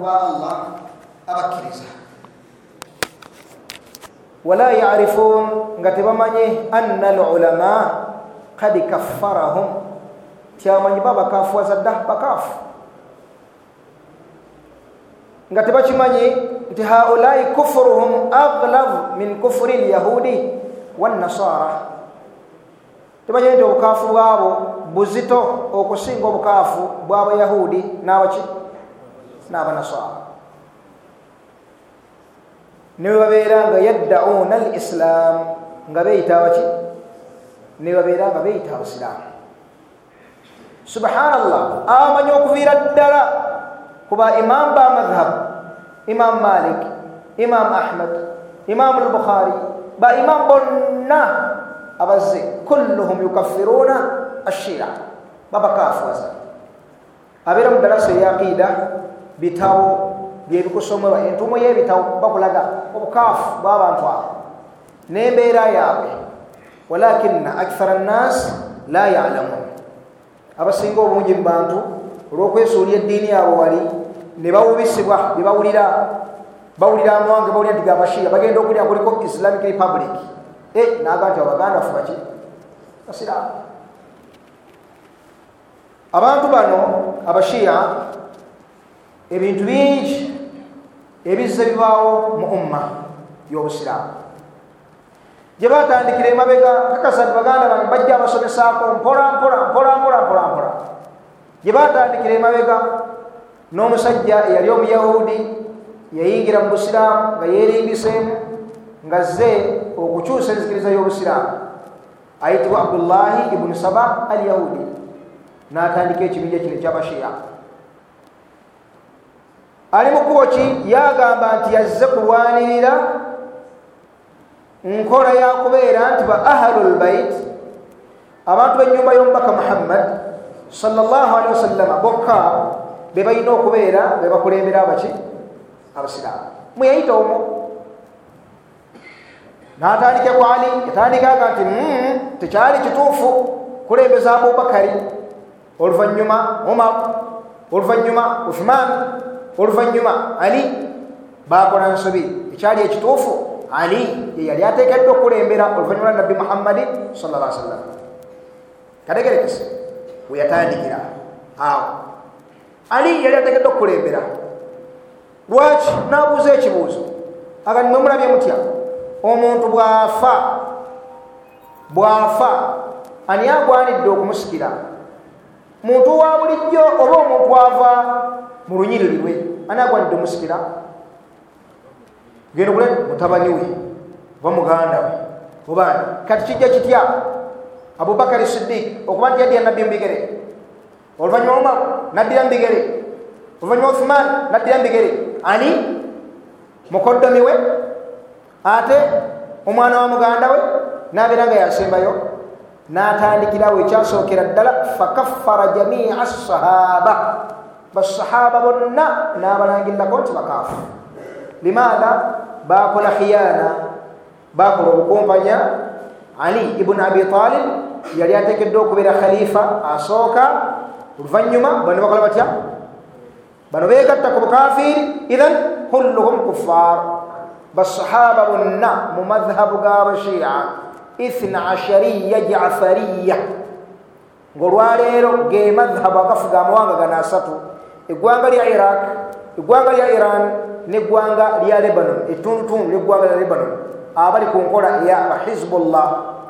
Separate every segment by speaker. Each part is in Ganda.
Speaker 1: ba allah abakkiriza
Speaker 2: wala yarifun nga tebamanye anna alulama kad kaffarahum tyamanyi ba bakafuwaza dda bakaafu nga tebakimanyi nti haulai kufuruhum aglav min kufuri lyahudi wannasara tebamanyi nti obukaafu bwabo buzito okusinga obukaafu bw'abayahudi n'abanasara niwe babeera nga yaddauna al islam nga beyita baki niwe babeera nga beyita abusiraamu subhanallah abamanyi okuviira ddala kuba imamu ba madhabu imamu malik imamu ahmad imamu lbukhari ba imamu bonna abazze kulluhum yukaffiruna ashira babakafuwaza abeera mu darasa eyaqida bitabo byebikusomebwa entumo y'ebitabo bakulaga obukaafu bw'abantu abo. N'embeera yaabwe walakina akthara nnasi la yalamun abasinga obungi mu bantu olw'okwesuulya eddiini yaabwe wali ne bawubisibwa bye bawulira bawulira amawanga bawulira nti gabashiira bagenda okulira kuliko islamic republic. E naga nti abaganda fu baki basiraamu. Abantu bano abashiya ebintu bingi ebizze bibaawo mu umma y'obusiraamu. Gye batandikira emabega kakasa ti baganda bange bajja abasomesaako mpola mpola mpola mpola mpola mpola. Gye batandikira emabega n'omusajja eyali omuyahudi yayingira mu busiraamu nga yeeringiseemu nga zze okukyusa enzikiriza y'obusiraamu. Ayitibwa abdullahi ibuni saba al yahudi n'atandika ekibinja kino ekyabashiya ali mu kkubo ki yagamba nti yazze kulwanirira nkola yakubeera nti ba ahalu lbait abantu b'ennyumba y'omubaka muhammad sallallahu alihi wasallama bokka be balina okubeera be bakulembera abaki abasiraamu. Mweyayita omwo. N'atandike ku ali yatandikaga nti tekyali kituufu kulembeza abubakari oluvannyuma umar oluvannyuma uthman oluvannyuma ali bakola nsobi ekyali ekituufu ali ye yali ateekeddwa okulembera oluvannyuma lwa nabbi muhammadi sallallahu alaihi wasallam. Kategerekese we yatandikira. Awo. Ali yali ateekeddwa okukulembera lwaki n'abuuza ekibuuzo? Aga nimwe mulabye mutya? Omuntu bw'afa bw'afa ani agwanidde okumusikira? Muntu wa bulijjo oba omuntu ava mu lunyiriri lwe ani agwanidde omusikira genda ogule mutabani we oba muganda we obaani kati kijja kitya? Abubakari sidik okuba nti yaddira nabbi mubigere oluvanyuma omar naddira mubigere oluvanyuma uthman naddira mubigere ani? Mukoddomi we? Ate omwana wa muganda we? Nabeera nga yasembayo. Natandikirawo ekyasookera ddala fakaffara jamia sahaba basahaba bonna nabalangirirako nti bakaafu limaada bakola khiyana bakola obukumpanya ali ibuni abi talib yali atekeddwa okubeera khalifa asooka oluvanyuma bano bakola batya bano begatta ku bukafiri idhan kulluhum kuffar basahaba bonna mu madhabu g'abashia ithna ashariya jafariya ngaolwaleero ge madhabu agafuga amawanga gano asatu eggwanga lya iraq eggwanga lya iran neggwanga lya lebanon etundutundu lyeggwanga lya lebanon. Abali ku nkola eya bahizbullah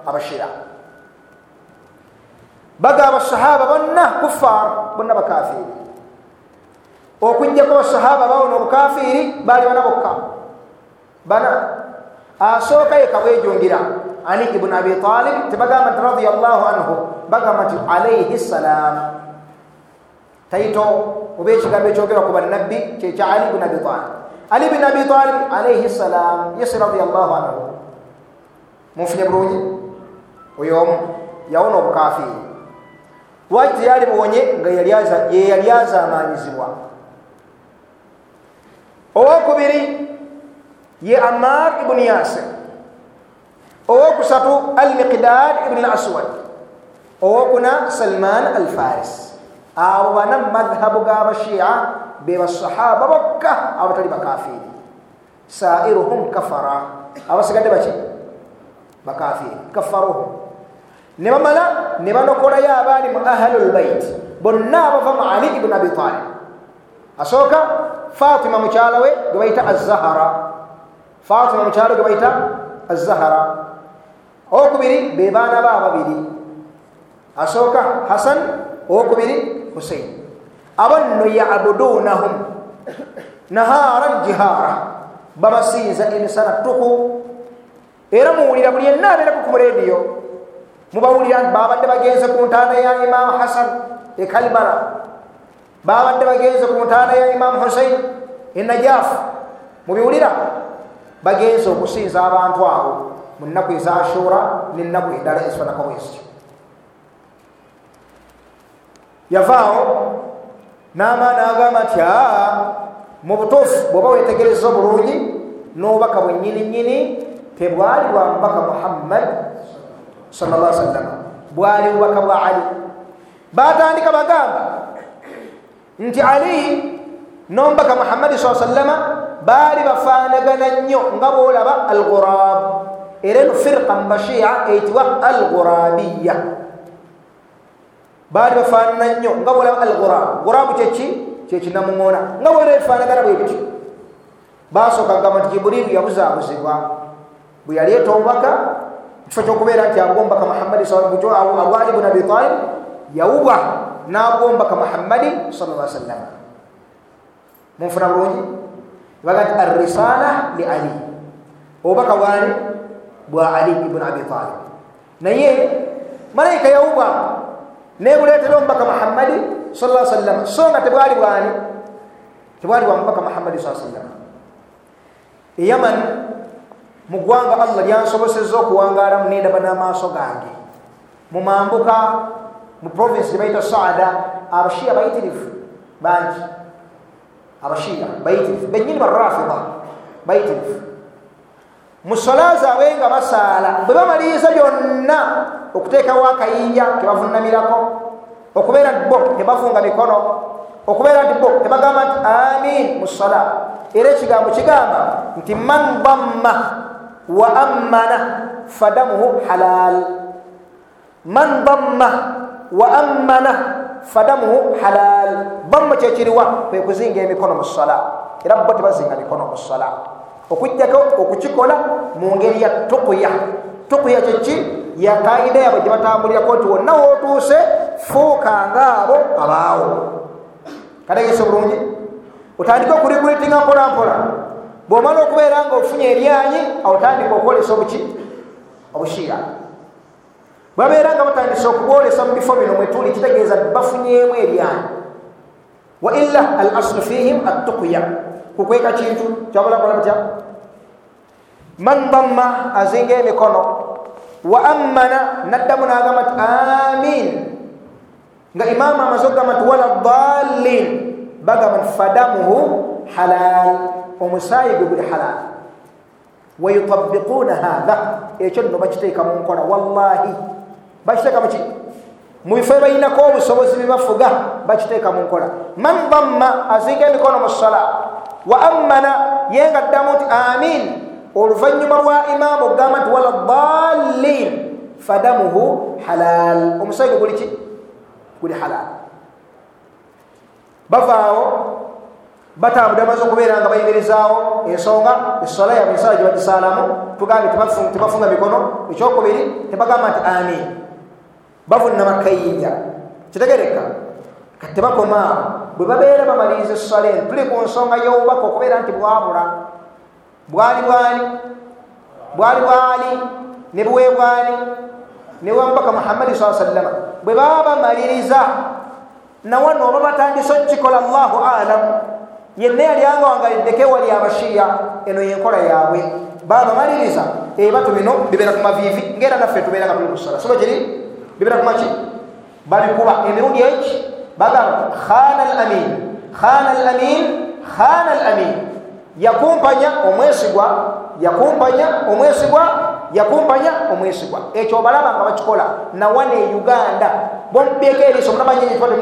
Speaker 2: abashira. Baga abasahaba bonna kuffar bonna bakafiri okujjako abasahaba bawona obukafiri baali bana bokka. Bana. Asooka yekabwejungira ali ibuni abi talib tebagamba nti radiallahu anhu bagamba nti alaihi ssalam taito oba ekigambo ekyogera ku bannabbi kyekya ali ibuni abi talib. Ali ibuni abi talib alaihi ssalam yesi radiallahu anhu. Munfunye bulungi oyo omu yawona obukafiri lwaki teyali buwonye nga ye yali azamanyizibwa owokubiri ye amar ibuni yasir. Owokusatu almiqdad ibni aswad owokuna salman alfaris abo bana madhabu g'abashia be basahaba bokka abatali bakafiri sairuhum kafara abasigadde baki bakafiri kafaruhum ne bamala ne banokolayo abaali mu ahlulbait bonna abava mu ali ibuni abi talib asooka fatima mukyala we gwe bayita azahara fatima mukyala gwe bayita azahara owokubiri be baana ba ababiri asooka hasan owokubiri husein abo nno yabudunahum naharan jihara babasinza emisana tuku era muwulira buli yenna abeeraku ku rediyo mubawulira nti babadde bagenze ku ntaana ya imamu hasan e kalibara babadde bagenze ku ntaana ya imamu husein e najafu mubiwulira bagenze okusinza abantu abo mu nnaku ezashura nennaku endala ezifanako bwezityo yavaawo n'amaani agamba nti aa mu butuufu bw'oba wetegereza obulungi n'obubaka bwennyini nnyini tebwali bwa mubaka muhammad sallallahu alaihi wasallam bwali bubaka bwa ali. Batandika bagamba nti ali nombaka muhammadi saa sallama baali bafaanagana nnyo nga boolaba al ghurab era eno firqa mubashia eyitibwa al ghurabiya baali bafaanana nnyo. Nga boolaba al ghurab ghurabu kyeki? Kyekinamuŋona nga bwera ebifaanagana bwe bityo basooka kugamba nti jibuliilu yabuzaabuzibwa bwe yaleeta obubaka kifo kyokubeera nti agombaka muhammadi abwali bun abi talib yawubwa nagombaka muhammadi salla sallam. Munfuna bulungi? Baga nti arrisala li ali. Obubaka bwani bwa ali ibn abi talib naye malayika yawubwa nebuleetera omubaka muhammadi salla sallam so nga tebwali bwani tebwali bwa mubaka muhammadi saa sallam eyaman mu ggwanga allah lyansobosezza okuwangaalamu nendaba n'amaaso gange. Mumambuka mu provinsi gyebaita saada abashiya bayitirivu bangi. Abashiya bayitirivu. Benyini barafida bayitirivu mu sola zaabwe nga basaala bwe bamaliriza byonna okuteekawo akayinja kebavunamirako okubeera nti bo tebavunga mikono okubeera nti bo tebagamba nti amin mu sola. Era ekigambo kigamba nti man damma wa ammana fadamuhu halal man damma wa ammana fadamuhu halal bamma kyekiriwa kwe kuzinga emikono mu sola. Era bo tebazinga mikono mu sola okujjako okukikola mu ngeri ya tukuya tukuya kyeki yakaida yabwe gyebatambulirako nti wonna wootuuse fuukanga abo abaawo kategese bulungi otandike okuriguritinga mpolampola. Bwomala okubeera nga ofunye eryanyi otandika okwolesa obuki obushiira babeera nga batandise okubwolesa mu bifo bino mwetuli kitegeeza bafunyemu eryanyi. Wa illa al aslu fihim attukuya kukweka kintu kyabalakola batya man damma azinga emikono wa ammana naddamu nagamba nti amin. Nga imamu amaze okugamba nti wala dalin bagamba nti fadamuhu halal. Omusaayi gwe guli halal. Wayutabiquuna hatha ekyo nno bakiteeka mu nkola wallahi. Bakiteeka muki mu bifo ebalinako obusobozi bibafuga bakiteeka mu nkola man damma azinga emikono mu sala wa ammana ye nga ddamu nti amin. Oluvannyuma lwa imaamu okugamba nti wala dalin fadamuhu halal omusaayi gwe guli ki? Guli halal bavaawo batambudde bamaze okubeera nga bayimirizaawo. Ensonga esola yabwe ensala gye bagisaalamu tugambye tebafunga mikono. Ekyokubiri tebagamba nti amin. Bavunama kayinja. Kitegereka kati tebakomaawo bwe babeera bamaliriza essola eno tuli ku nsonga y'obubaka okubeera nti bwabula. Bwali bwani bwali bwali ne buweebwani ne wamubaka muhammadi saa sallama bwe baba bamaliriza nawano oba batandise okukikola allahu alamu yenna yali angawangaliddeko ewali abashiya eno yenkola yaabwe. Babamaliriza ebatu bino bibeera ku maviivi ngaera naffe tubeera nga tuli kusala soba kiri bibeera ku maki? Babikuba emirundi eki bagamba khana al amin khana al amin khana al amin yakumpanya omwesigwa yakumpanya omwesigwa yakumpanya omwesigwa ekyo obalaba nga bakikola nawana e uganda. Bomubyeko eriiso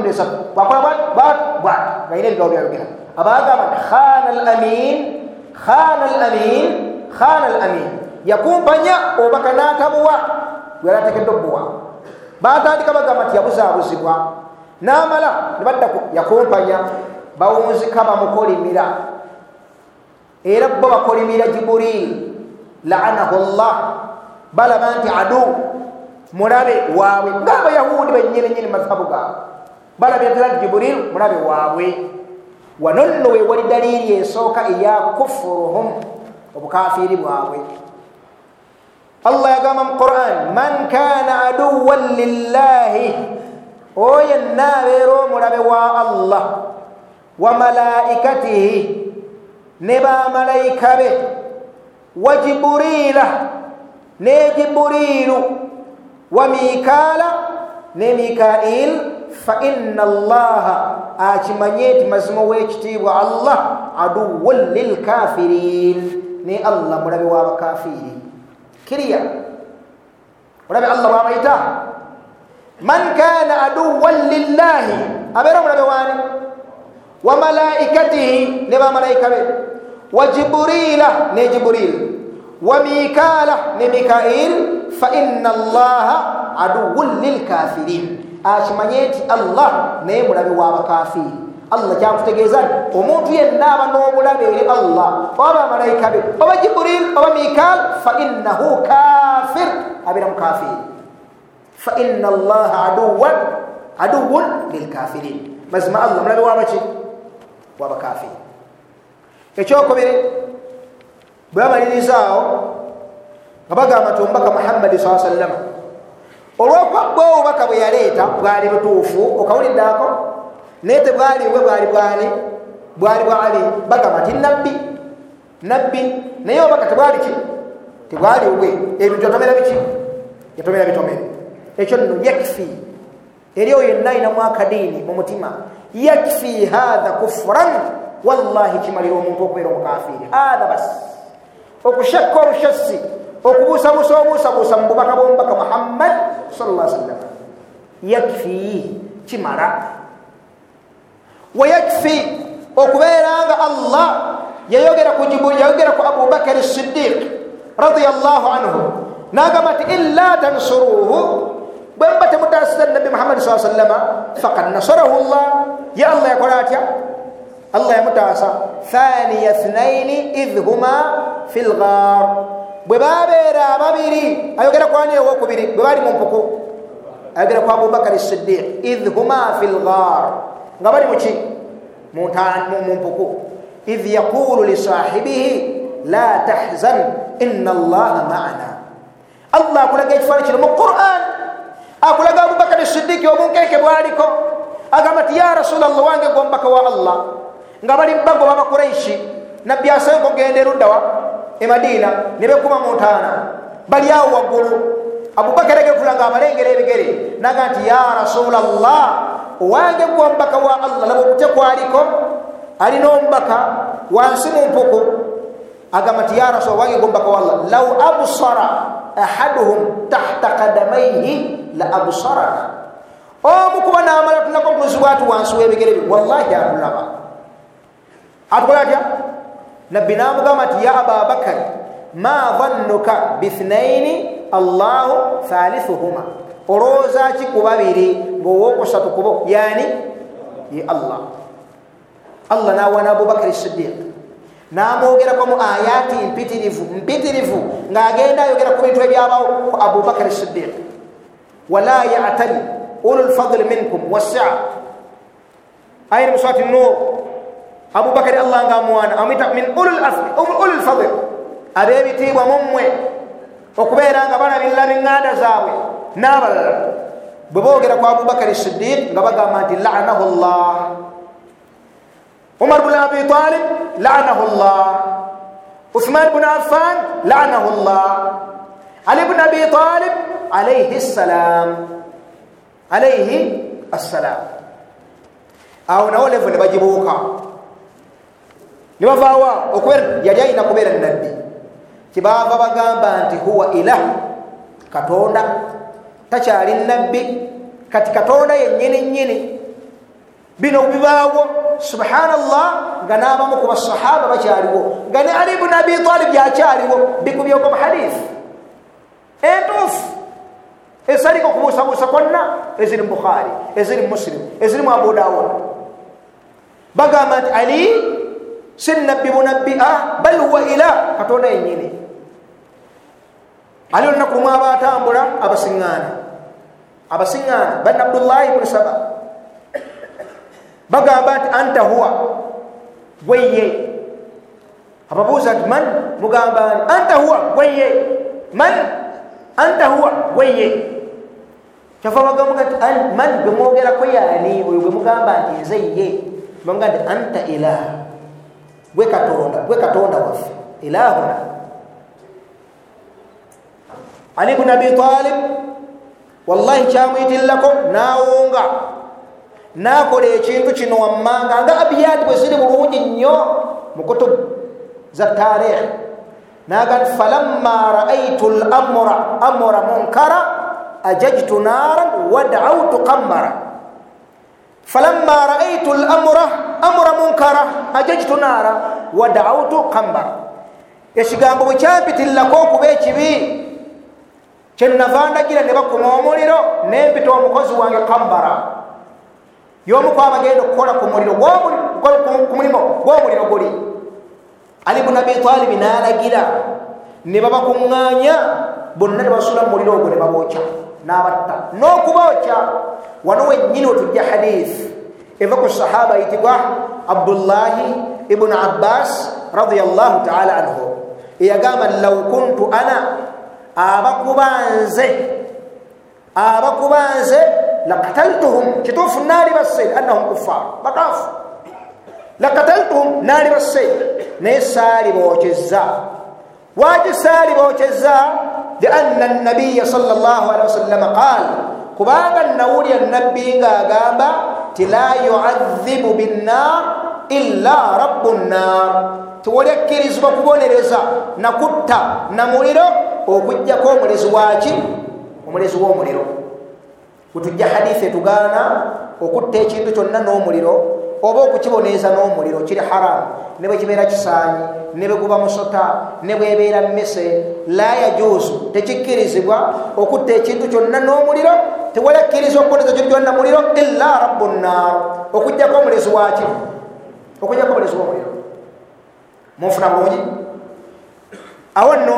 Speaker 2: esatu bwakola bwati bwati ngayina ebigawo byayogera abagamba nti khana al amin khana al amin khana al amin yakumpanya obaka n'atabuwa gweratekedde obuwa batandika bagamba nti yabuzaabuzibwa n'amala ne baddaku yakumpanya bawunzika bamukolimira. Era bo bakolimira jiburil laanahu llah balaba nti adu mulabe waabwe. Ngaabayahudi benyinenyini mazhabu gaabwe. Balabira ddala nti jiburil mulabe waabwe. Wano nno we wali daliiri esooka eya kufuruhum obukafiiri bwabwe. Allah yagamba mu quran man kana aduwan lillahi oyo yenna abeera omulabe wa allah wa malaikatihi ne bamalayika be wa jiburila ne jiburilu wa mikaala ne mikail fa inna allaha akimanye nti mazima w'ekitiibwa allah aduwan lilkafirin ne allah mulabe w'abakafiiri kiriya. Olabe allah bwabayita man kana aduwan lillahi. Abeera omulabe waani? Wa malaikatihi ne bamalayika be. Wa jiburila ne jiburil wa mikaala ne mikail. Fa inna allaha aduwun lilkafirin akimanye nti allah naye mulabe w'abakafiiri allah kyakutegeeza nti omuntu yenna aba n'obulabe eri allah oba bamalayika be oba jiburil oba mikaal fa innahu kafir abeera mukafiiri fa inna allaha aduwan aduwun lilkafirin mazima allah mulabe wabaki wabakafiiri ekyokubiri bwe bamalirizaao nga bagamba ti omubaka muhammadi saa sallama olwokwabba obubaka bwe yaleeta bwali butuufu okawuliddeako naye tebwali bwe bwali bwani bwali bwali bagamba ti nabbi nabbi naye obubaka tebwali ki tebwali obwe ebintu yatomera biki yatomera bitomere ekyo nno yakfi. Eri oyo yenna ayinamu akadiini mu mutima. Yakfi hatha kufran wallahi kimalira omuntu okubeera omukafiiri hatha bas. Okushakka olushasi okubuusabuusa obuusabuusa mu bubaka bwomubaka muhammad salla sallam yakfi kimala. Wayakfi okubeeranga allah yayogera ku yayogera ku abubakari sidiq radiallahu anhu nagamba nti illa tansuruhu bwemba temutasira nabi muhammadi saa sallama fakad nasarahu llah ye allah yakola atya allah yamutaasa thaniya thnaini idh huma fi lgar bwe babeera ababiri ayogera kwani owokubiri bwe bali mu mpuku ayogera ku abubakari sidiq idh huma fi lgar nga bali muki mu mpuku idh yaqulu lisahibihi la tahzan ina allaha maana. Allah akulaga ekifaani kino mu quran akulaga abubakari sidiki obunkenke bwaliko. Agamba ti ya rasulllah wange gombaka wa allah. Nga bali bago babakuraishi nabbi asayo kogenda eruddawa emadina ne bekuma mu ntaana bali awo waggulu. Abubakari agekula nga abalengera ebigere naga nti ya rasulllah owange gwe omubaka wa allah. Laba okutya kwaliko? Alina omubaka wansi mu mpuku. Agamba nti ya rasul wange gwe omubaka wa allah. Law absara ahaduhum tahta kadamaihi la absarana omu kuba namala tulako okuluzibwa ati wansi webigere bye wallahi atulaba atukola atya nabbi namugamba nti ya ababakari ma dhannuka bithnaini allahu thalithuhuma olowooza ki ku babiri ngaowokusatu kubo yani ye allah allah nawana abubakari sidiq namwogerako mu ayati mpitirivu mpitirivu. Ngaagenda ayogera ku bintu ebyabawo ku abubakari sidiq wala yatali ulu lfadli minkum wassia. Ayini muswati nur abubakari allah ngaamwana amwita min ulu lfadli abebitiibwa mummwe okubeera nga balabirira biŋŋanda zaabwe n'abalala. Bwe boogera ku abubakari sidiq nga bagamba nti lanahu llah umar bn abi talib lanahu llah uthman bn affan lanahu llah ali bn abi talib alaihi ssalam. Alaihi assalam awo nawo levo ne bagibuuka ne bavaawa okubeera yali alina kubeera nabbi kibava bagamba nti huwa ilah katonda. Takyali nabbi kati katonda yennyini nnyini bino bibaawo subhanallah nga n'abamu ku basahaba bakyaliwo. Nga ne ali buni abi talib yakyaliwo? Bikubyoko muhadithi entuufu. Esaliko kubuusabuusa kwonna. Eziri mu bukhari eziri mu musilimu eziri mu abu dawud. Bagamba nti ali si nabbi bunabbi a bal huwa ila katonda yenyini ali olunaku lumu abatambula abasiŋŋaana abasiŋŋaana bani abdullahi buni saba bagamba nti anta huwa gweye ababuuza nti man? Mugamba nti anta huwa gweye man anta huwa gweye kyava bagamba nti man gwe mwogerako yaani oyo gwe mugamba nti nze ye baga nti anta ilah. Gwe katonda gwe katonda waffe ilahuna ali bni abi talib wallahi kyamuyitillako nawunga nakola ekintu kino wammanga. Nga abiyati bwe ziri bulungi nnyo mu kutubu za tarikh naga nti falamma raaitu lamra amra munkara ajajtu naran wadautu qammara falamma raaitu lamra amra munkara ajajtu nara wadautu qammara ekigambo bwe kyampitillako okuba ekibi kyenava ndagira ne bakuma omuliro nempita omukozi wange kambara yomuku abagenda okukola ku muliro ku mulimu gw'omuliro guli. Ali bunu abi talibi n'alagira ne babakuŋŋaanya bonna ne basula mu muliro ogwo ne babookya n'abatta. N'okubookya wano wennyini wetujja hadisi eva ku sahaba ayitibwa abdullahi ibunu abbas radiallahu taala anhu. Eyagamba law kuntu ana abakubanze abakubanze lakataltuhum kituufu naali basse annahum kuffar bakaafu lakataltuhum naali basse naye saali bookyezza waaki saali bookyezza lianna nabiya sal llah alihi wasallama qaal kubanga nawulya nabbi ngaagamba ti la yuadhibu binnar illa rabu nnar tiwoli akkirizibwa kubonereza nakutta na muliro okujjako omulezi waki omulezi w'omuliro wetujja hadithi etugaana okutta ekintu kyonna n'omuliro oba okukiboneeza n'omuliro kiri haramu ne bwe kibeera kisaanyi ne bwe guba musota ne bwebeera mmese la yajuuzu tekikkirizibwa okutta ekintu kyonna n'omuliro tewali akkiriza okuboneza kiri kyonna muliro illa rabu nnar okujjako omulezi waki okujjako omulezi w'omuliro. Munfuna bulungi? Awo nno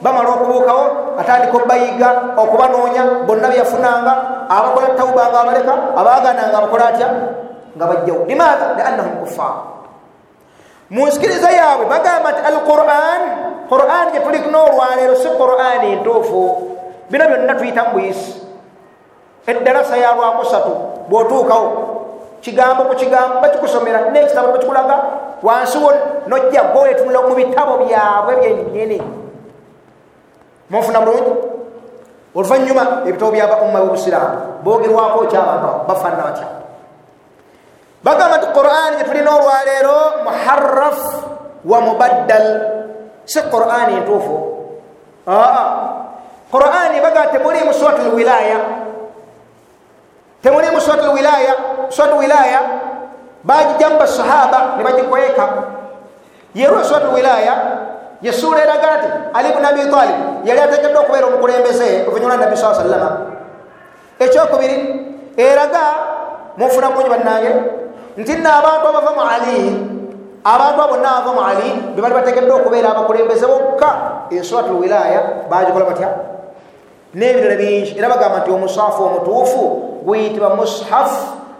Speaker 2: bamala okubuukawo atandika obayiga okubanoonya bonna byeyafunanga abakola tawuba nga abaleka abagana nga abakola atya? Nga bajjawo. Limaatha? Liannahum kuffar mu nsikiriza yaabwe bagamba nti alquran quran gyetuli n'olwaleero si quran entuufu. Bino byonna tuyita mu buyisi. Eddalasa ya lwakusatu bw'otuukawo kigambo ku kigambo bakikusomera n'ekitabo bakikulaga wansi wo nojja gwetunula mu bitabo byabwe byennyini munfuna bulungi oluvanyuma ebitabo byaba umma bobusiraamu bogerwako kyabantu bafaanana batya bagamba nti qur'ani gyetulina olwaleero muharraf wa mubaddal. Si qur'ani entuufu aa. Qur'ani baga temuli mu surat lwilaya temuli mu surat lwilaya surat wilaya bagijamba sahaba ne bagikweka yerwa surat lwilaya yesuula eraga nti ali bni abi talib yali ateekeddwa okubeera omukulembeze oluvannyuma lwa nabbi saa sallama ekyokubiri eraga munfuna mungi bannange nti nno abantu abava mu ali abantu abo bonna abava mu ali be bali bateekeddwa okubeera abakulembeze bokka. Ensurat lwilaya bagikola batya? N'ebirala bingi. Era bagamba nti omusaafu omutuufu guyitibwa mushaf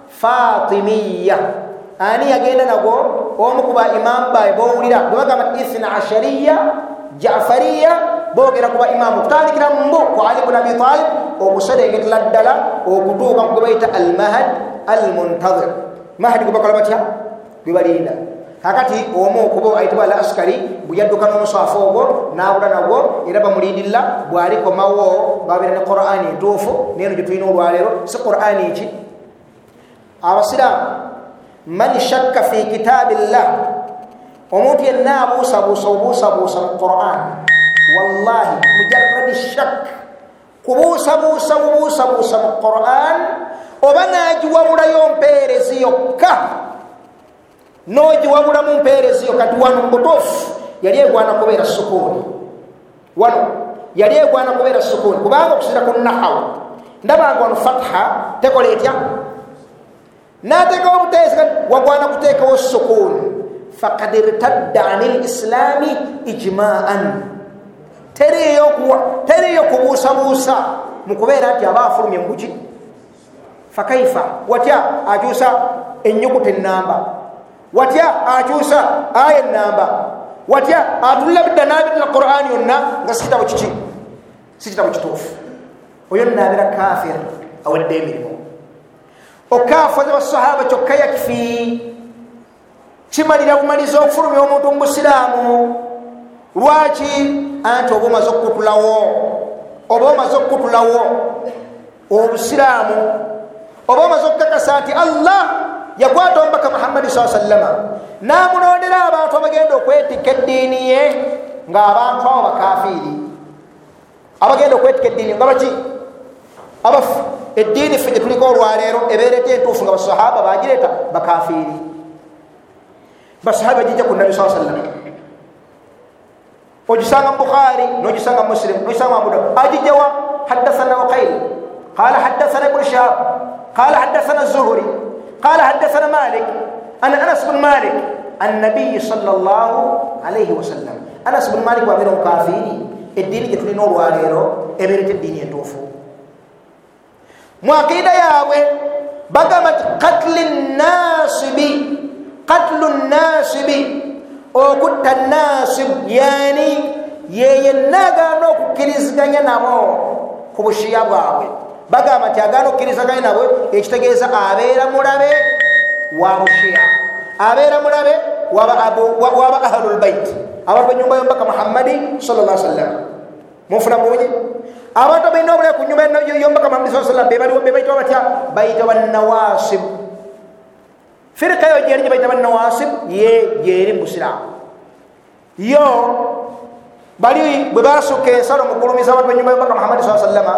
Speaker 2: fatimiya ani yagenda nagwo omu kuba imamu baye bowulira. Bwebagamba nti ithna ashariya jafariya bogera kuba imamu kutandikira mbu ku ali bni abi talib okuserengetera ddala okutuuka kugwe bayita almahad almuntazir. Mahadi gwebakola batya? Gwebalinda kakati omu kuba ayitibwa al askari bweyadduka n'omusaafu ogwo nabula nagwo era bamulindirira bwalikomawo babeera ne qurani entuufu neno gyetulina olwaleero. Si qurani ki? Abasiraamu man shakka fi kitaabi llah omuntu yenna abuusabuusa obuusabuusa mu quran wallahi mujaradi shak kubuusabuusa bubuusabuusa mu quran oba nagiwabulayo mpeerezi yokka nogiwabulamu mpeereziyo kati wano mubutuufu yali egwana kubeera sukuuni wano yali egwana kubeera sukuuni kubanga okusira ku nahawu ndabanga wano fatha tekola etya nateekawo obuteesi kati wagwana kuteekawo sukuuni fakad irtadda ani lislaami ijmaan. Teriyo kubuusabuusa mukubeera nti aba afulumye muki fakaifa watya akyusa enyukuta enamba watya akyusa aya enamba watya atulira bidda nabirira qurani yonna nga si kitabo kiki si kitabo kituufu oyo nabira kafir awedde emirimu okafaza basahaba kyokka yakifi kimalira bumaliza okufulumya omuntu mubusiraamu lwaki? Anti oba omaze okukutulawo oba omaze okukutulawo obusiraamu oba omaze okukakasa nti allah yakwata omubaka muhammadi saa sallama namunondera abantu abagenda okwetika eddiini ye ngaabantu abo bakafiiri. Abagenda okwetika eddiini nga baki? Abafu eddiini fe gyetuliko olwaleero ebeereta entuufu nga basahaba bagireeta bakafiiri. Basahaba bagijja ku nabi saa sallama ogisanga mubukhari nogisanga muslim nogisanga abuda agijjawa haddathana waqail qala haddathana ibnu shahab qala haddathana zuhuri qala haddathana malik an anas bn malik annabiyi sal llah alaihi wasallam. Anas bn malik wabeera omukafiri eddiini gyetulina olwaleero ebeereta eddiini entuufu mwakida yaabwe bagamba nti katli nasibi katlu nasibi okutta nasib yani yeyenna agaana okukkiriziganya nabo ku bushiya bwabwe. Bagamba nti agaana okukkirizaganya nabwe ekitegeeza abeera mulabe wa bushiya. Abeera mulabe waba ahlulbait abantu benyumba yombaka muhammadi salla sallam mufuna bulungi abantu balina obulabe ku nyumba yombaka muhammadi saa sallam bebayitibwa batya? Bayitibwa nawasib firika yo gyeri gye bayita banawasib ye gyeri mubusiraamu yo bali bwe basukka ensalo mukulumiza abantu benyumba yombaka muhammadi saa sallama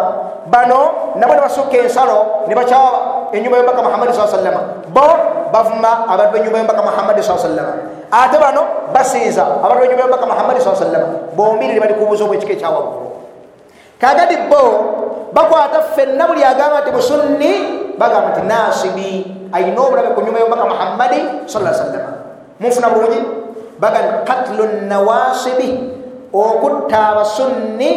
Speaker 2: bano nabo ne basukka ensalo ne bakyawa enyumba yombaka muhammadi saa sallama bo bavuma abantu benyumba yombaka muhammadi saa sallama ate bano basiiza abantu benyumba yombaka muhammadi saa sallama bombiriri bali kubuuza obwekika ekyawaggulu kagadi bo bakwata ffenna buli agamba nti musunni bagamba nti nasibi ayina obulabe ku nyuma yomubaka muhammadi sala sallama munfuna bulungi bagamba katlu nawasibi okutta abasunni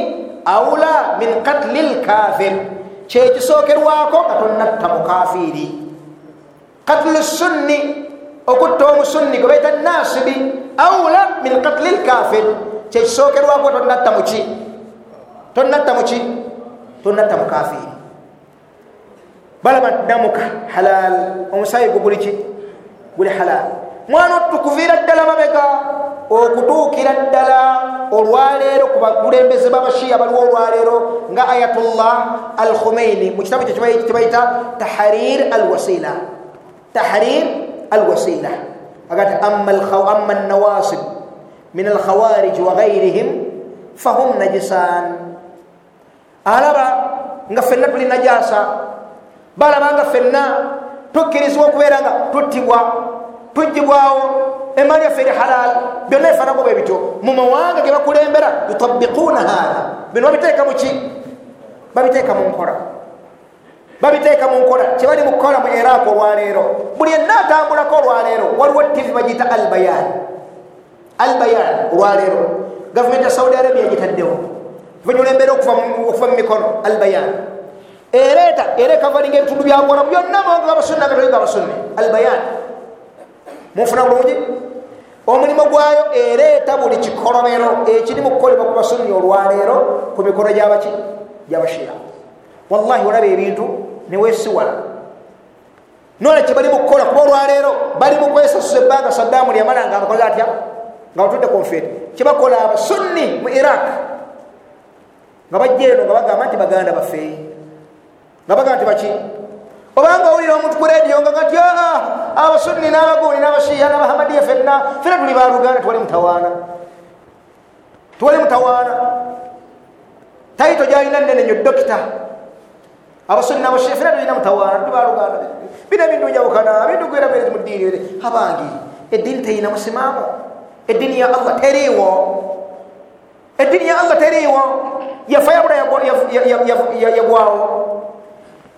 Speaker 2: aula min katli lkafir kyekisookerwako nga tonnatta mukafiiri katlu sunni okutta omusunni gwe baita nasibi aula min katli lkafir kyekisookerwako tonnatta muki tonnatta muki tonnatta mukafiiri balaba namuka halal omusayi gu guli ki? Guli halal mwana otukuviira ddala mabega okutuukira ddala olwaleero ku bakulembeze babashiya baliwo olwaleero nga ayatullah al khumeini mu kitabu kyo kibayita tahrir al wasila tahrir al wasila agati amma nawasib min al khawarij wa gairihim fahum najisan alaba nga fenna tuli najasa balabanga fenna tukkirizibwa okubeera nga tuttibwa tugibwawo emali yaffe eri halal byonna efaanako bwe bityo mu mawanga ge bakulembera yutabiquuna haala bino babiteeka muki babiteeka mu nkola babiteeka mu nkola kyebali mu kukola mu iraq olwaleero buli enna atambulako olwaleero waliwo tivi bagiyita albayan albayan olwaleero gavumenti ya saudi arabia gitaddewo. Vanyula embeera okuva mu mikono albayan ereeta era ekavalinga ebitundu byagwala byonna mawanga gabasunni agatali gabasunni albayan munfuna bulungi? Omulimu gwayo ereeta buli kikolobero ekiri mu kukolebwa ku basunni olwaleero ku mikono gyabaki gyabashira wallahi olaba ebintu newesiwala nola kye bali mu kukola kuba olwaleero bali mu kwesasuza ebbanga saddaamu lyamala nga abakoze atya? Nga batudde konfeeti kyebakola abasunni mu iraq nga bajja eno nga bagamba nti baganda baffe. Nga baga nti baki? Obanga owulira omuntu ku rediyo nga gati aa abasunni n'abaguuni n'abashiya n'abahamadiya fenna fena tuli baluganda tuwali mutawaana. Tuwali mutawaana. Taito gyalina nene nyo dokita abasunni n'abashiya fena tulina mutawaana tuli baluganda bina bintu njawukana bintu gwera bere mu ddiini ere abangi eddiini teyina musimaamu eddiini ya allah teriiwo. Eddiini ya allah teriiwo. Yafa yabula yagwawo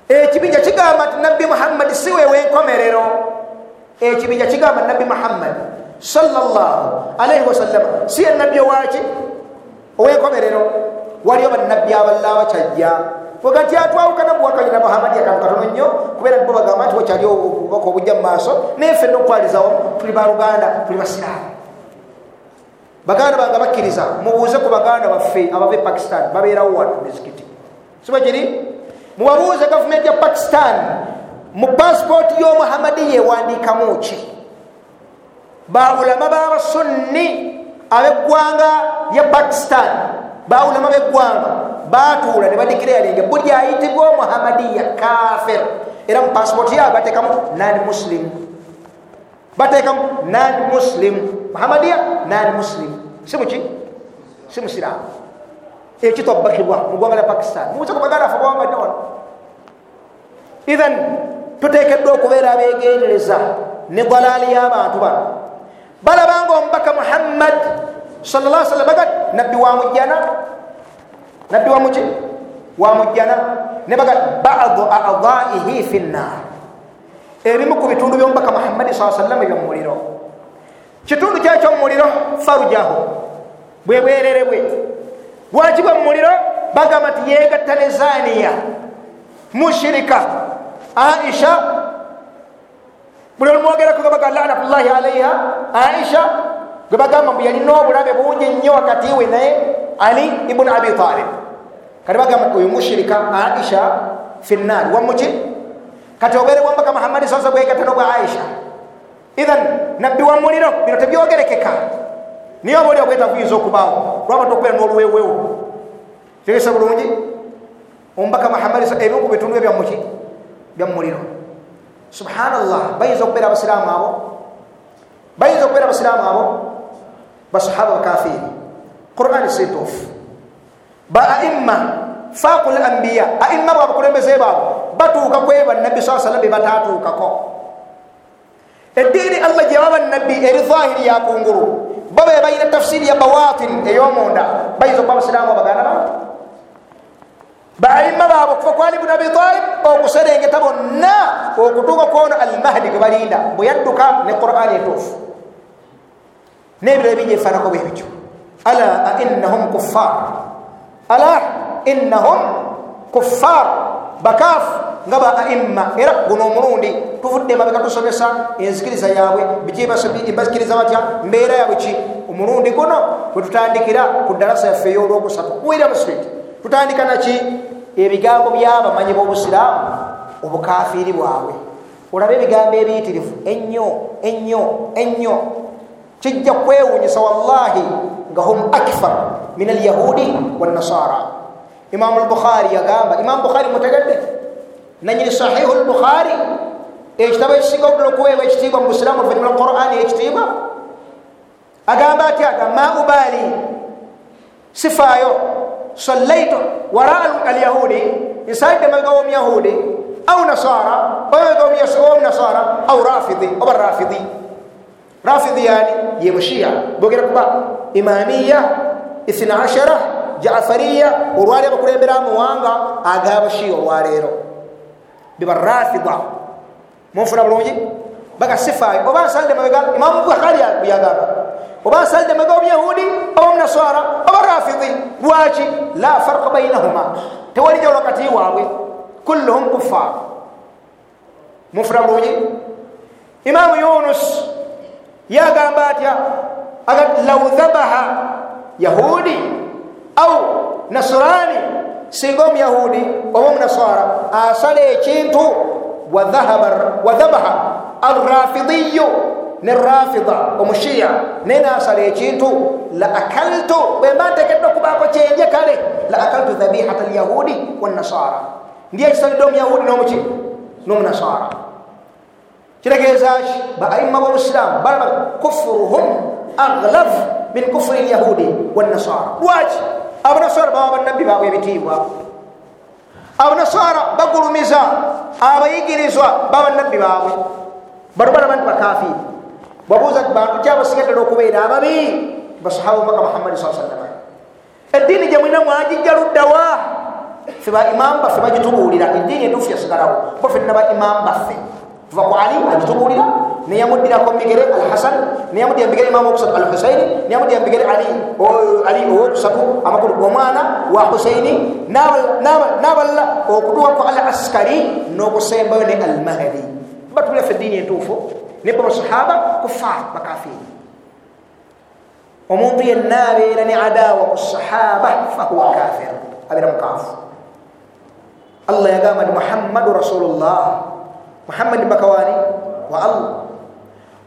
Speaker 2: ekibinja kigamba nti nabbi muhammadi si wewe enkomerero ekibinja kigamba nabbi muhammadi salllah alaihi wasallama si ye nabbi owaki owenkomerero. Waliyo bannabbi abalala bakyajja nti atwawukana buwakanyina muhammadi akantu katono nnyo kubeera nibo bagamba nti wakyali obubaka obujja mu maaso naye ffe nokutwalizawo tuli baluganda tuli basiraamu baganda bange bakkiriza mubuuze ku baganda baffe abava e pakistan babeerawo wano mizikiti. Siba kiri? Mubabuuze gavumenti ya pakistan mu pasipooti y'omuhammadi yewandiikamu ki? Baulama babasunni abeggwanga lya pakistan baulama beggwanga batuula ne badikirayalinga buli ayitibwa omuhammadiya kafir. Era mu pasipooti yaabwe bateekamu nan muslim bateekamu nan muslim muhammadiya nan muslim si muki si musiraamu ekyo twabbakibwa mu ggwanga lya pakistan. Mubuze ku baganda afe bwanga nnyo wano ithan tuteekeddwa okubeera abegendereza ne dalaali y'abantu bano balabanga omubaka muhammad salla sallam bagat nabbi wamujjana nabbi wamuki wamujjana ne bagat badu adaihi fi nnar ebimu ku bitundu byomubaka muhammadi saa sallam ebyomumuliro kitundu kyekyomumuliro farujahu bwe bwerere bwe. Lwaki bwe mumuliro bagamba nti yegatta ne zaniya mushirika aisha. Buli olumwogerako gabaga lanatullahi alaiha aisha gwe bagamba mbu yalina obulabe bungi nnyo wakati we naye ali ibuni abi talib. Kati bagamba oyo mushirika aisha finnaari wamuki kati obeere wambaka muhammadi sasa bwegatta nobwa aisha. Ithan nabbi wa muliro bino tebyogerekeka niye oba oli obwetaguyinza okubaawo lwaba tokubeera n'oluwewewo tegesa bulungi omubaka muhammadi ebimu ku bitundu bye byamuki byamuliro subhanallah. Bayinza okubeera abasiraamu abo. Bayinza okubeera abasiraamu abo. Basahaba bakafiri qurani sintuufu ba aimma faqul ambiya aimma bwe abakulembeze baabo batuuka kwe bannabbi saa sallam be batatuukako eddiini allah gye baba nabbi eri zahiri yakungulu bo be balina tafsiri ya bawatin ey'omunda bayinza okuba abasiraamu abaganda bantu baayimma baabwe okuva ku ali buni abi talib okuserengeta bonna okutuuka kwono almahdi gwe balinda bwe yadduka ne qurani entuufu n'ebiro ebijja ebifaanako bwe ala ainnahum kuffar ala innahum kuffar bakaafu nga ba aimma era guno omulundi tuvudde emabega tusomesa enzikiriza yaabwe biki basikiriza batya mbeera yaabwe ki omulundi guno bwe tutandikira ku dalasa yaffe ey'olwokusatu wira muswiti tutandika naki ebigambo byabamanyi b'obusiraamu obukafiiri bwabwe olabe ebigambo ebiyitirivu ennyo ennyo ennyo kijja kwewunyisa wallahi nga hum akfar min alyahudi wannasara imamu lbukhari yagamba imamu bukhari mutegedde nanyini sahihu lbukhari ekitabo ekisinga obudula okuweebwa ekitiibwa mu busiraamu oluvanyuma lwa qurani ekitiibwa agamba atya aga ma ubali sifaayo sallaitu waraa alyahudi nsaidde mabega womuyahudi au nasara omabega womunasara au rafidi oba rafidi rafidi yani ye mushiya bogera kuba imamiya ithina ashara jafariya olwali abakulembera muwanga agabashiya olwaleero biba rafida munfuna bulungi baga sifaayo oba nsalide mabega imamu bukhari yagamba oba nsalide mabega omuyahudi oba omunasara oba rafidi lwaki la farqa bainahuma. Tewali jawulo wakati waabwe kulluhum kuffar. Munfuna bulungi imamu yunus yagamba atya law dhabaha yahudi au nasrani singa omuyahudi oba omunasara asala ekintu wadhabaha arrafidiyu ne rafida omushiya naye nasala ekintu la akaltu bwemba ntekedde okubaako kyenje kale la akaltu dhabihata alyahudi wannasara ndi ekisalidde omuyahudi nomuki nomunasara kitegeeza ki baaima bobusiramu balaba kufuruhum aghlaf min kufuri lyahudi wannasara lwaki abanasara baba bannabbi baabwe ebitiibwa abanasara bagulumiza abayigirizwa baba nabbi baabwe bano balaba nti bakafiri bwabuuza bantu kyabasigaddala okubeera ababi basahaba omubaka muhammadi saa sallama eddiini gye mwina mwagijja luddawa fe ba imamu baffe bagitubuulira eddiini entuufu yasigalawo bo fenna ba imamu baffe tuva ku ali agitubuulira neyamuddirako migere al hasan. Neyamuddira migere imamu okusatu al husaini. Neyamuddira migere ali owokusatu amakulu omwana wa husaini. N'abalala okutuwaku al askari. N'okusembayo ne al mahdi. Batubulira ffe eddiini entuufu nebba basahaba kufar bakafiri omuntu yenna abeera ne adawa ku sahaba fahuwa kafir. Abeera mukaafu allah yagamba nti muhammadu rasulullah muhammadi mbakawani wa allah.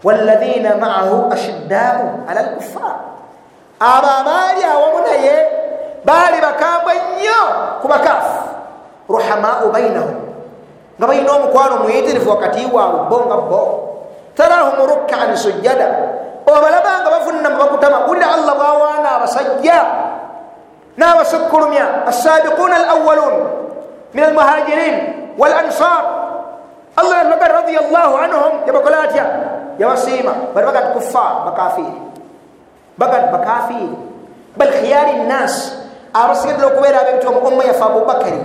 Speaker 2: Waladhina maahu ashiddau ala lkufar abo abaali awamu naye baali bakambwe nnyo ku bakaafu ruhamau bainahum. Nga balina omukwano muyitirivu wakati waabwe bo nga bo tarahum rukkaan sujjada. Obalabanga bavunna mubakutama wulira allah bwawaana abasajja n'abasukkulumya assabiquna alawalun min almuhajirin walansar allah yalaga radiallahu anhum. Yabakola atya yabasiima bali bagati kuffar bakafiri bagati bakafiri bal khiyari nnas abasigadde okubeera abebitwa mu umma yafe abubakari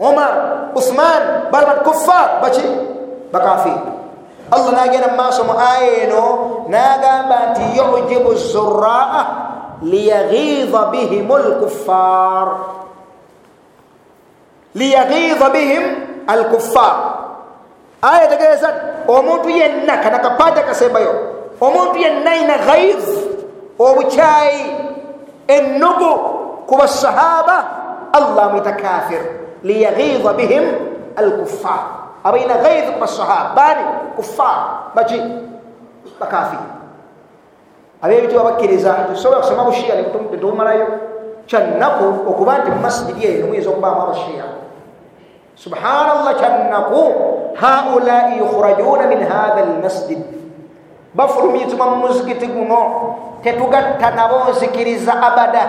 Speaker 2: omar uthman bali bati kuffar. Baki bakafiri allah nagenda mumaaso mu aya eno nagamba nti yujibu zuraa liyagiza bihim lkuffar liyagiza bihim alkuffar aya tegeeza omuntu yenna kana kapaata kasembayo omuntu yenna ayina gaiz obukyayi ennugu ku basahaba allah amwita kafir liyagiza bihim alkuffar. Abaina gaiz ku basahaba bani kuffar. Baki? Bakafiri abebitiwa bakkiriza tusobola kusoma bushiya netumalayo kyannaku okuba nti mumasijidi eno muyinza okubaamu abashiya. Subhanallah kyannaku haulai yukhrajuna min hatha lmasjid bafulumizibwa mu muzikiti guno tetugatta nabo nzikiriza abada.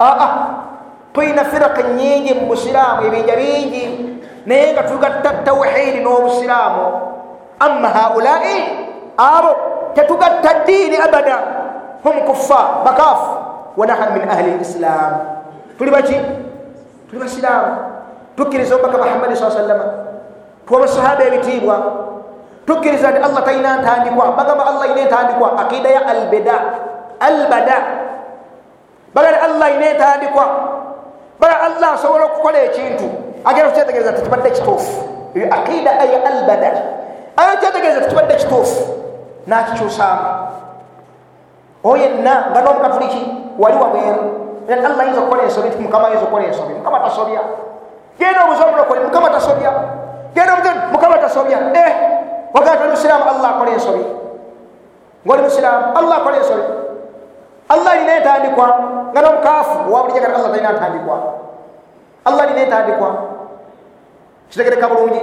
Speaker 2: Aa tulina firaka nyingi mu busiraamu ebinja bingi naye nga tugatta tawhidi n'obusiraamu amma haulai abo tetugatta ddiini abada. Hum kuffa bakaafu wanahanu min ahli lislam tuli baki tuli basiraamu tukkiriza omubaka muhammadi saa sallama tuwa basahaba ebitiibwa tukkiriza nti allah talina ntandikwa. Bagamba allah ina entandikwa. Akida ya albeda albada. Bagati allah ina entandikwa. Baga allah asobola okukola ekintu. Agenda kukyetegereza tekibadde kituufu. Eyo akida ya albada. Ayo kyetegereza tekibadde kituufu. Nakikyusaamu. Oyenna nga nomukatuliki wali wabweru allah ayinza okukola ensobi nti mukama ayinza okukola ensobi. Mukama tasobya. Genda obuza omulokole mukama tasobya genda obuza mukama tasobya eh wagaa toli musiraamu allah akola ensobi ngaoli musiraamu allah akola ensobi allah alina entandikwa nga nomukaafu owabulijagati allah talina ntandikwa allah alina entandikwa kitegereka bulungi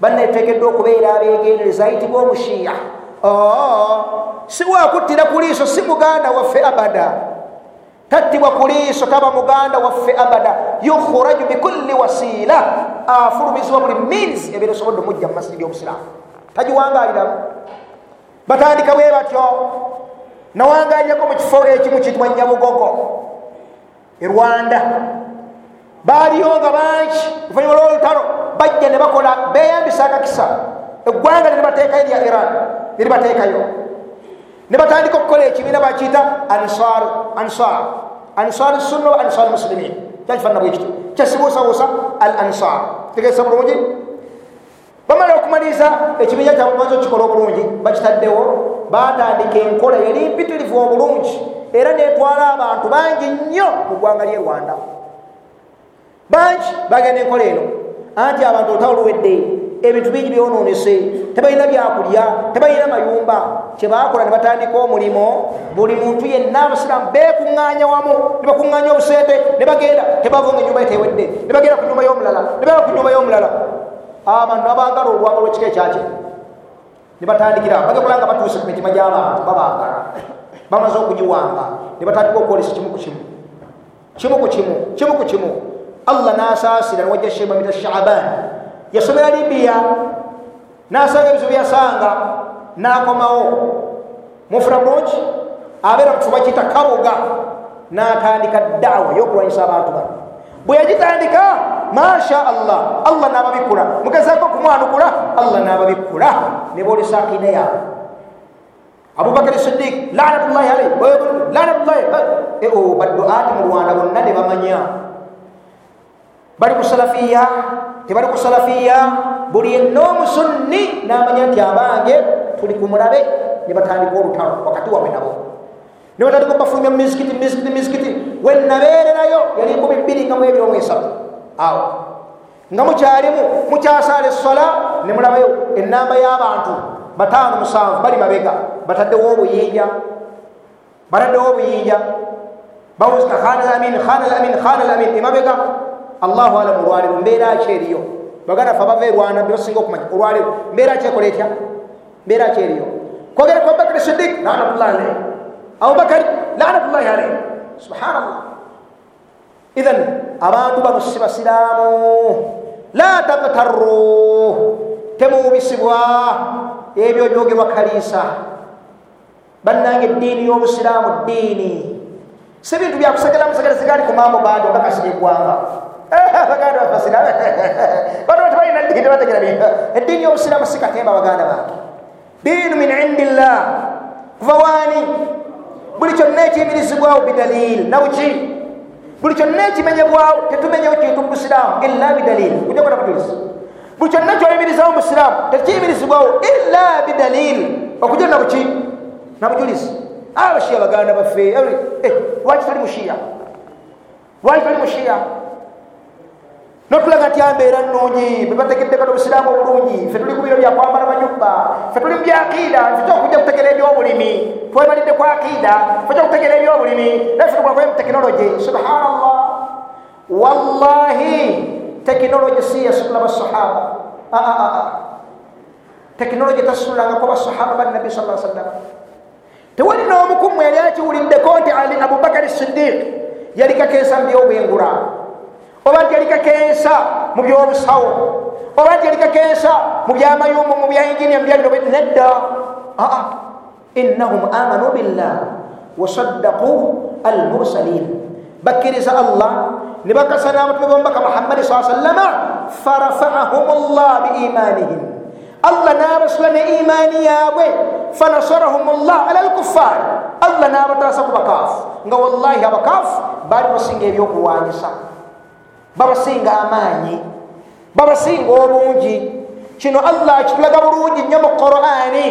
Speaker 2: banneteekeddwa okubeera abegendereza ayitibwa omushiya si wakuttira ku liiso si muganda waffe abada. Tattibwa ku liiso taba muganda waffe abada. Yukhraju bikulli wasiila afulumizibwa buli means ebeera osobodde omujja mu masiri gy'obusiraamu tagiwangaliramu batandika bwe batyo. Nawangaliako mu kifo ekimu kitwa nyabugogo e rwanda. Baaliyo nga bangi luvanyuma lwolutalo bajja ne bakola beyambisa akakisa. Eggwanga neribateekayo erya iran neribateekayo ne batandika okukola ekibiina bakiyita ansar ansar. Ansar sunna wa ansar muslimin kyakifaanana bwe kito kyasibuusabuusa al ansar kitegeesa bulungi bamala okumaliriza ekibiina kyabwe baza okikola obulungi bakitaddewo batandika enkola yali mpitirivu obulungi era netwala abantu bangi nnyo mu ggwanga ly'e rwanda bangi bagenda enkola eno anti abantu olutawo luwedde ebintu bingi byononese. Tebalina byakulya tebalina mayumba. Kyebakola ne batandika omulimo buli muntu yenna abasiraamu bekuŋŋanya wamu. Ne bakuŋŋanya obuseete ne bagenda tebavunga enyumba etewedde ne bagenda ku nyumba y'omulala ne baba ku nyumba y'omulala. Abantu abaagala olwanga lwekika ekyaki ne batandikira bagekola nga batuuse ku mitima gy'abantu babaagala. Bamaze okugiwanga ne batandika okwolesa kimu ku kimu. Kimu ku kimu kimu ku kimu. Allah nasaasira niwajja sheba mita shaban yasomera libiya nasanga ebizibu byasanga nakomawo. Mufuna mulungi abeera mutuba kita kabuga n'atandika dawa yokulwanyisa abantu bano. Bwe yagitandika masha allah allah n'ababikula. Mugezako kumwanukula allah n'ababikula. Ne boolesa akida yaabwe. Abubakari sidik lanatullahi alaihi lanatullahi badduati mu rwanda bonna ne bamanya. Bali ku salafiya tebali ku salafiya buli yenna omusunni n'amanya nti abange tuli ku mulabe ne batandika olutalo wakati wawe nabo ne batandika obafulumya mu mizikiti mizikiti mizikiti wenabeererayo yali nkumi bbiri nga mu ebyomu esatu awo. Nga mukyalimu mukyasaala essola ne mulabayo enamba y'abantu. Bataano musanvu bali mabega. Bataddewo obuyinja bataddewo obuyinja bawuzika khana lamin khana lamin khana lamin emabega allahu alamu olwaliro mbeera ki eriyo. Baganda fe abava erwana bebasinga okumanya olwaliro mbeera ki ekola etya? Mbeera ki eriyo. Kwogera ku abubakari sidik lanatullahi alaihi abubakari lanatullahi alaihi subhanallah. Ithan abantu bano si basiraamu. La tagtarru temuubisibwa. Ebyo byogerwa kaliisa. Bannange eddiini y'obusiraamu ddiini. Si bintu byakusagala musagala sigali ku mambo bandi obakasira eggwanga baganda bafasira bano tebalina ddiini tebategera bintu eddiini y'obusiraamu si katemba baganda bange diinu min indi llah kuva waani buli kyonna ekiyimirizibwawo bidalil nabuki buli kyonna ekimenyebwawo tetumenyewo kintu mubusiraamu illa bidalil kujakona bujulizi buli kyonna kyoyimirizawo musiraamu tekiyimirizibwawo illa bidalil okuja nabuki nabujulizi abashiya baganda baffe lwaki tali mushiya lwaki tali mushiya notulaga nti ambeera nungi bebategeddekano obusiraamu obulungi. Fe tuli ku biro byakwambala manyumba fe tuli mu byakiida fe kyokujja kutegera ebyobulimi. Twebalidde ku akiida fe kyokutegera ebyobulimi. Naye fe tukola mu tekinologi subhanallah. Wallahi tekinologi si yasula basahaba. Tekinologi tasulangako basahaba bannabi sa sallam. Tewali n'omukumu yali akiwuliddeko nti ali abubakari sidiq yali kakensa mu byobwengula oba nti yali kakensa mu byobusawo oba nti yali kakensa mu byamayumbu mu byainginia mubyalino nedda. Aa innahum amanu billah wasaddaqu almursalin. Bakkiriza allah ne bakasana abatume bomubaka muhammadi saa sallama farafaahum llah biimanihim allah n'abasula ne imaani yaabwe fanasarahum llah ala lkuffar allah n'abataasa ku bakaafu nga wallahi abakaafu baali basinga ebyokulwanyisa babasinga amaanyi babasinga obungi. Kino allah kitulaga bulungi nnyo mu qurani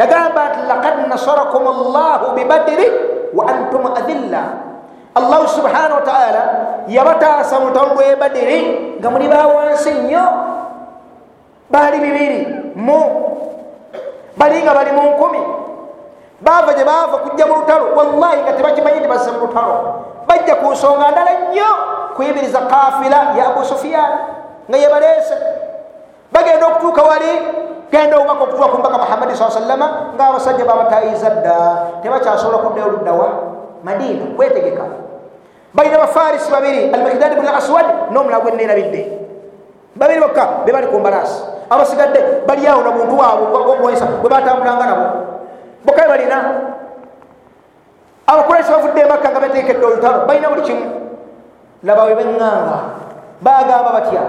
Speaker 2: yagamba nti lakad nasarakum llahu bibadiri wa antum adilla allahu subhanahu wataala yabataasa mu lutalo lwe badiri nga muli bawansi nnyo. Baali bibiri mu bali nga bali mu nkumi. Baava gye baava kujja mu lutalo. Wallahi nga tebakimanyi nti bazze mu lutalo bajja ku nsonga ndala nnyo kuyimiriza kafira ya abu sufiyan nga yebaleese bagenda okutuuka wali genda obubaka okutuuka ku mbaka muhammadi saa sallama ngaabasajja babatayiza dda tebakyasobola kuddayo oluddawa madiina kwetegeka balina bafarisi babiri almikdadi bni aswad n'omulago eneerabidde babiri bokka be bali ku mbalaasi abasigadde baliawo na muntu waabwe okuwanyisa bwe batambulanga nabo bokka be balina abakuresi bavudde emakka nga betekedde olutalo balina buli kimu laba we beŋŋanga bagamba batya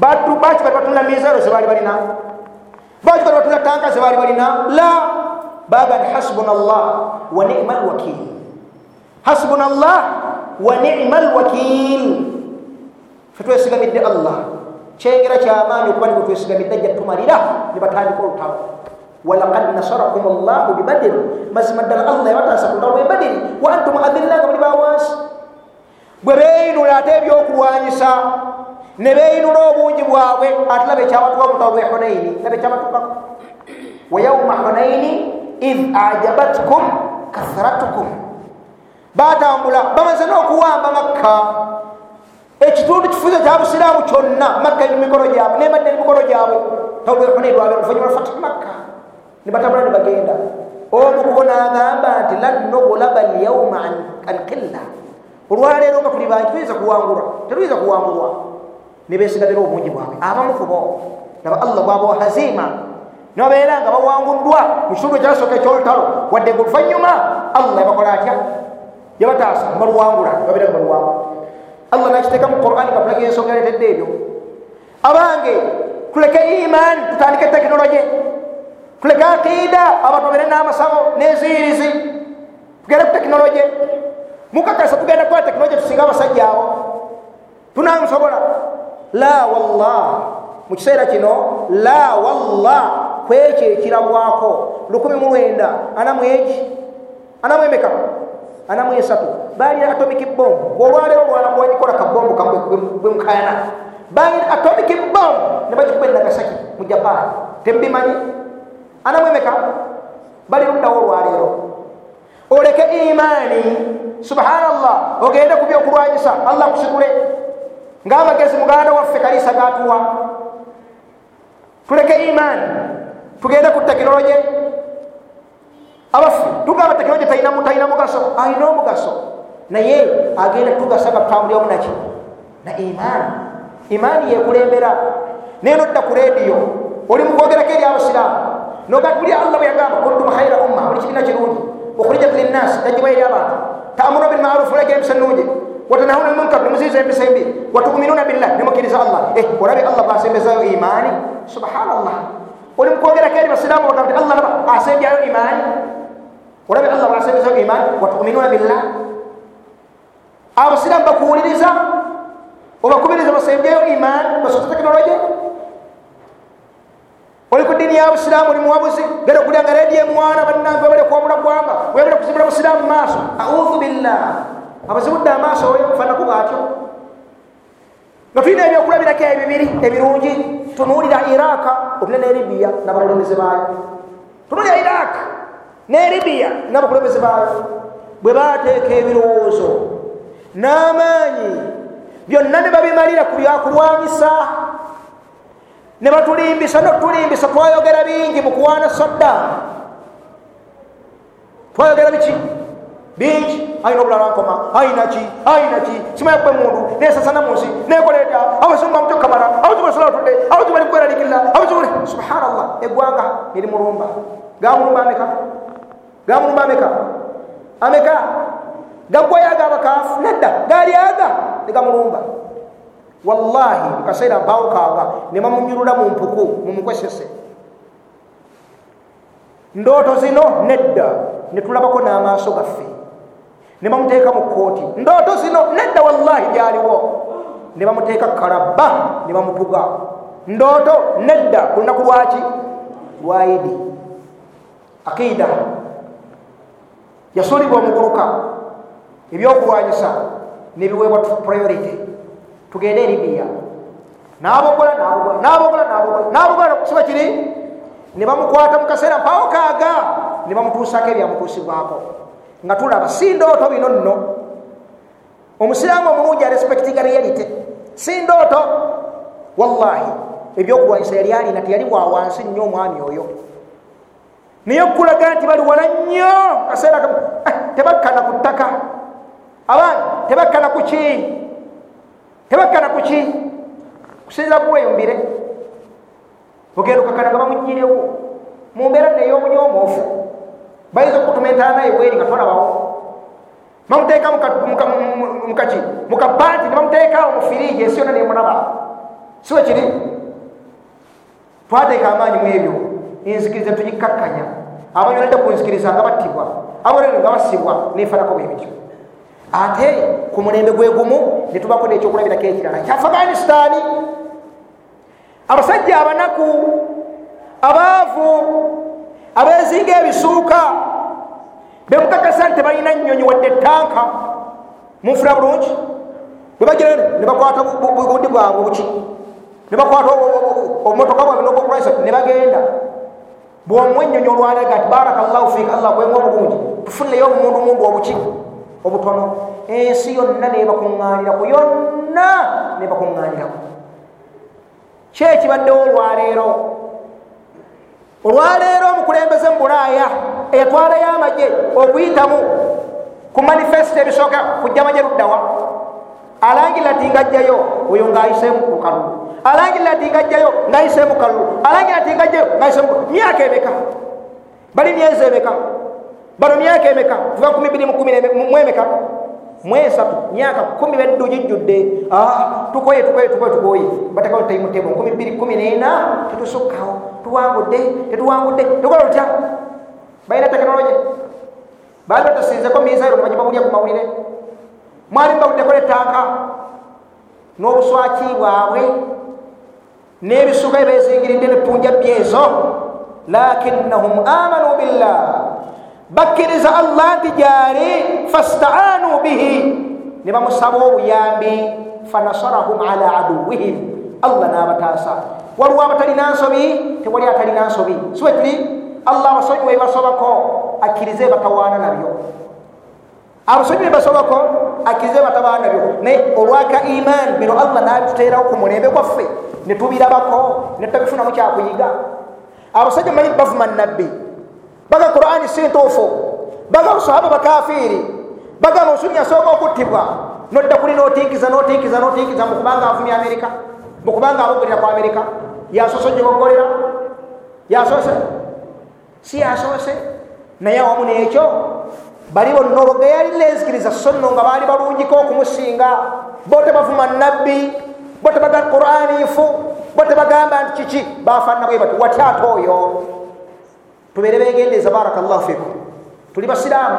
Speaker 2: baki bati batunda mizero zebaali balina baki bati batunda tanka zebaali balina la baga nti hasbuna llah wa nima lwakil hasbuna llah wa nima lwakil fetwesigamidde allah kyengera kyamaanyi okuba nibwe twesigamidde ajja tumalira ne batandika olutalo walakad nasarakum llahu bibadir. Mazima ddala allah yabataasa ku lutalo lwe badiri wa antum adilla nga muli bawansi bwe beeyinula ate ebyokulwanyisa ne beeyinula obungi bwabwe ate laba ekyabatuwa mutalo lwe hunaini. Laba ekyabatukako wa yauma hunaini id ajabatkum kathratukum batambula bamaze n'okuwamba makka ekitundu kifuzo kya busiraamu kyonna makka eri mumikono gyabwe nebadde eri mikono gyabwe tolwehunaini lwabe oluvanyuma lwafati makka ne batambula ne bagenda omu kubo n'agamba nti lan nughlaba alyauma an qilla olwaleero nga tuli bangi tuyinza kuwangulwa tetuyinza kuwangulwa ne besigalira obungi bwabwe abamu ku bo laba allah bwabawa hazima. Nibabeera nga bawanguddwa mu kitundu ekyasooka ekyolutalo wadde nga oluvanyuma allah yabakola atya yabataasa mbaluwangula babeera nga baluwangula allah nakiteeka mu qurani nga tulaga ensonga yaletedde ebyo abange tuleke imaani tutandike tekinologi tuleke aqiida abantu babeere n'amasago n'enziyirizi tugende ku tekinologi mukakasa tugenda kukola tekinologi tusinga abasajja abo. Tunamusobola la wallah. Mu kiseera kino la wallah. Kwekyo ekirabwako lukumi mu lwenda. Anamu eki? Anamu emeka? Anamu esatu. Balina atomic bomb. Olwaleero lwalambwagikola kabombu bwe mukayana. Balina atomic bomb. Ne bagikuba e nagasaki mu japan. Temubimanyi anamu emeka bali luddawo olwaleero. Oleke imaani. Subhanallah. Ogende ku byokulwanyisa. Allah kusigule ngaamagezi muganda waffe kalisa gatuwa tuleke imaani. Tugende ku tekinologi abaffe tugamba tekinologi talina mugaso. Alina omugaso. Naye agenda tugasa nga tutambulyamu naki na imaani. Imaani yekulembera naye nodda ku rediyo oli mukwogerako eri abasiraamu nogatuli allah bwe yagamba kuntum khaira umma oli kibiina kirungi ukhrijat linnasi tajibwa eri abantu taamuruna bilmarufu olaga empisa ennungi watanahuna lmunkar nemuziiza empisa embi watuminuna billah nemukkiriza allah. Eh olabe allah bwasembezayo imaani subhanallah. Oli mukwogerako eri basiraamu bagamba ti allah naba asembyayo imaani olabe allah bwasembezayo imaani watuminuna billah. Abasiraamu bakuwuliriza obakubiriza basembyeyo imaani basoza tekinologi oli ku ddiini yabusiraamu oli muwabuzi genda okulya nga rediyo emwana bannange webale kwomula gwanga webale kuzibula busiraamu maaso. Audhu billah. Abazibudde amaaso oyo fanaku bwatyo. Nga tulina ebyokulabirako ebibiri ebirungi tunuulira iraka otule ne libiya n'abakulembeze baayo. Tunuulira iraka ne libiya n'abakulembeze baayo. Bwe bateeka ebirowoozo n'amaanyi byonna ne babimalira ku byakulwanyisa ne batulimbisa nokutulimbisa twayogera bingi mu kuwaana saddaamu twayogera biki? Bingi. Ayina obulala nkoma. Ayina ki? Ayina ki? Simaye kwe mundu. Nesasana munsi. Nekoleeta abazungu bamutokamala abazungu basolatudde abazungu bali kweraliikirira abazungu subhanallah. Eggwanga eri mulumba gamulumba ameka? Gamulumba ameka? Ameka? Gaggwayo aga abakaafu? Nedda. Gaali aga negamulumba wallahi mukaseera mpawukaaga ne bamunyulula mu mpuku mumukwesese ndooto zino nedda ne tulabako n'amaaso gaffe. Ne bamuteeka mu kooti ndooto zino nedda wallahi gyaliwo. Ne bamuteeka kalabba ne bamutuga ndooto nedda ku lunaku lwaki lwayidi akiida. Yasuulibwa omuguluka. Ebyokulwanyisa nebiweebwa priority tugende eribiya nabogola nabogola nabogola nabogola nabogola kusiba kiri? Ne bamukwata mu kaseera mpawo kaaga. Ne bamutuusako ebyamutuusibwako. Nga tulaba si ndooto bino nno. Omusiraamu omulungi arespektinga reality si ndooto. Wallahi ebyokulwanyisa yali alina teyali bwa wansi nnyo omwami oyo. Naye okulaga nti bali wala nnyo. Kaseera tebakkana ku ttaka. Abaana tebakkana ku ki tebakkana ku ki? Kusinza kuweyumbire ogenda okakana nga bamugirewo mu mbeera nne ey'omunyomoofu bayinza okutumentaana naye bweri nga tolabawo. Bamuteeka mukaki mukapanti ne bamuteekaawo mu firiji ensi yonna nemulaba siwe kiri? Twateeka amaanyi mu ebyo. Enzikiriza tugikkakkanya abanyonedde ku nzikiriza nga battibwa. Abolero nga basibwa nefanako bwe bityo ate ku mulembe gwe gumu ne tubako nekyokulabirako ekirala. Kya afghanistaani abasajja abanaku abaavu abeezinga ebisuuka bemukakasa nti tebalina nnyonyi wadde tanka munfuna bulungi? Bwe bagira ne bakwata bugundi bwabwe buki ne bakwata obumotoka bwabwe nobwokulwanyisa ne bagenda. Bwomuwa ennyonyi olwalaga nti baraka llahu fiika allah kwenga obulungi tufuneyo obumundu mundu obuki obutono ensi yonna nebakuŋŋaaniraku yonna nebakuŋŋaaniraku kyekibaddewo olwaleero? Olwaleero omukulembeze mu bulaaya eyatwalayo amagye okuyitamu ku manifesito ebisooka kujja magye luddawa. Alangirira ati ngajjayo oyo ng'ayiseemu ku kalulu alangirira ati ngajjayo ng'ayiseemu kalulu alangirira ati ngajjayo ng'ayiseemu myaka emeka bali myezi emeka bano myaka emeka kuva kumi biri mwemeka. Mwesatu myaka kumi beddu gijjudde tukoye tukoye tukoye tukoye. Batekao taimutebo kumi biri kumi nena tetusukkawo tuwangudde tetuwangudde tukola tutya balina tekinologi baali batasinzeko misairo nebaji bawulya ku mawulire. Mwali mbawuddeko netanka n'obuswaki bwabwe n'ebisuka ebezingiridde nepunja byezo. Lakinnahum amanu billah bakkiriza allah nti gyali fastaanu bihi. Ne bamusaba obuyambi fanasarahum ala aduwihim allah n'abataasa. Waliwo abatalina nsobi? Tewali atalina nsobi. Siwe tuli allah abasonyiwe basobako akkirize batawaana nabyo. Abasonyiwe basobako akkirize batawaana nabyo. Naye olwaka iman bino allah nabituteerawo ku mulembe gwaffe netubirabako netutabifunamu kyakuyiga. Abasajja manyi bavuma nabbi baga qurani si ntuufu baga busahaba bakafiiri bagamba osunyi asooka okuttibwa nodda kuli notinkiza notinkiza notinkiza mukubanga avumya amerika. Mukubanga abogolera ku amerika. Yasoose gyebogolera yasoose si yasoose naye awamu nekyo bali bonna olwo geyali lenzikiriza so nno nga baali balungiko okumusinga. Bo tebavuma nabbi bo tebaga qurani ifu bo tebagamba nti kiki? Bafaanana bwe bati wati ate oyo tubeere beegendeeza barakallahu fikum. Tuli basiraamu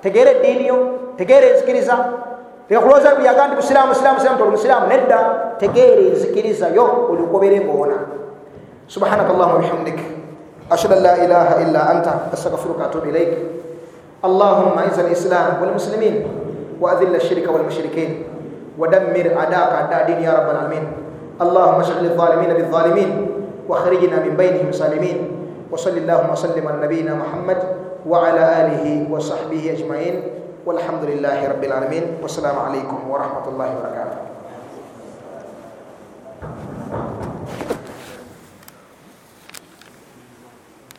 Speaker 2: tegeera eddiini yo tegeera enzikiriza leka kulowooza byaga nti busiraamu busiraamu busiraamu toli musiraamu nedda. Tegeera enzikiriza yo olukobere ngaona subhanaka allahuma bihamdik. Ashhadu an la ilaha illa anta astaghfiruka atubu ilaik اللهم اعز الاسلام والمسلمين واذل الشرك والمشركين ودمر اعداءك اعداء الدين يا رب العالمين اللهم اشغل الظالمين بالظالمين واخرجنا من بينهم سالمين وصل اللهم وسلم على نبينا محمد وعلى آله وصحبه أجمعين والحمد لله رب العالمين والسلام عليكم ورحمة الله وبركاته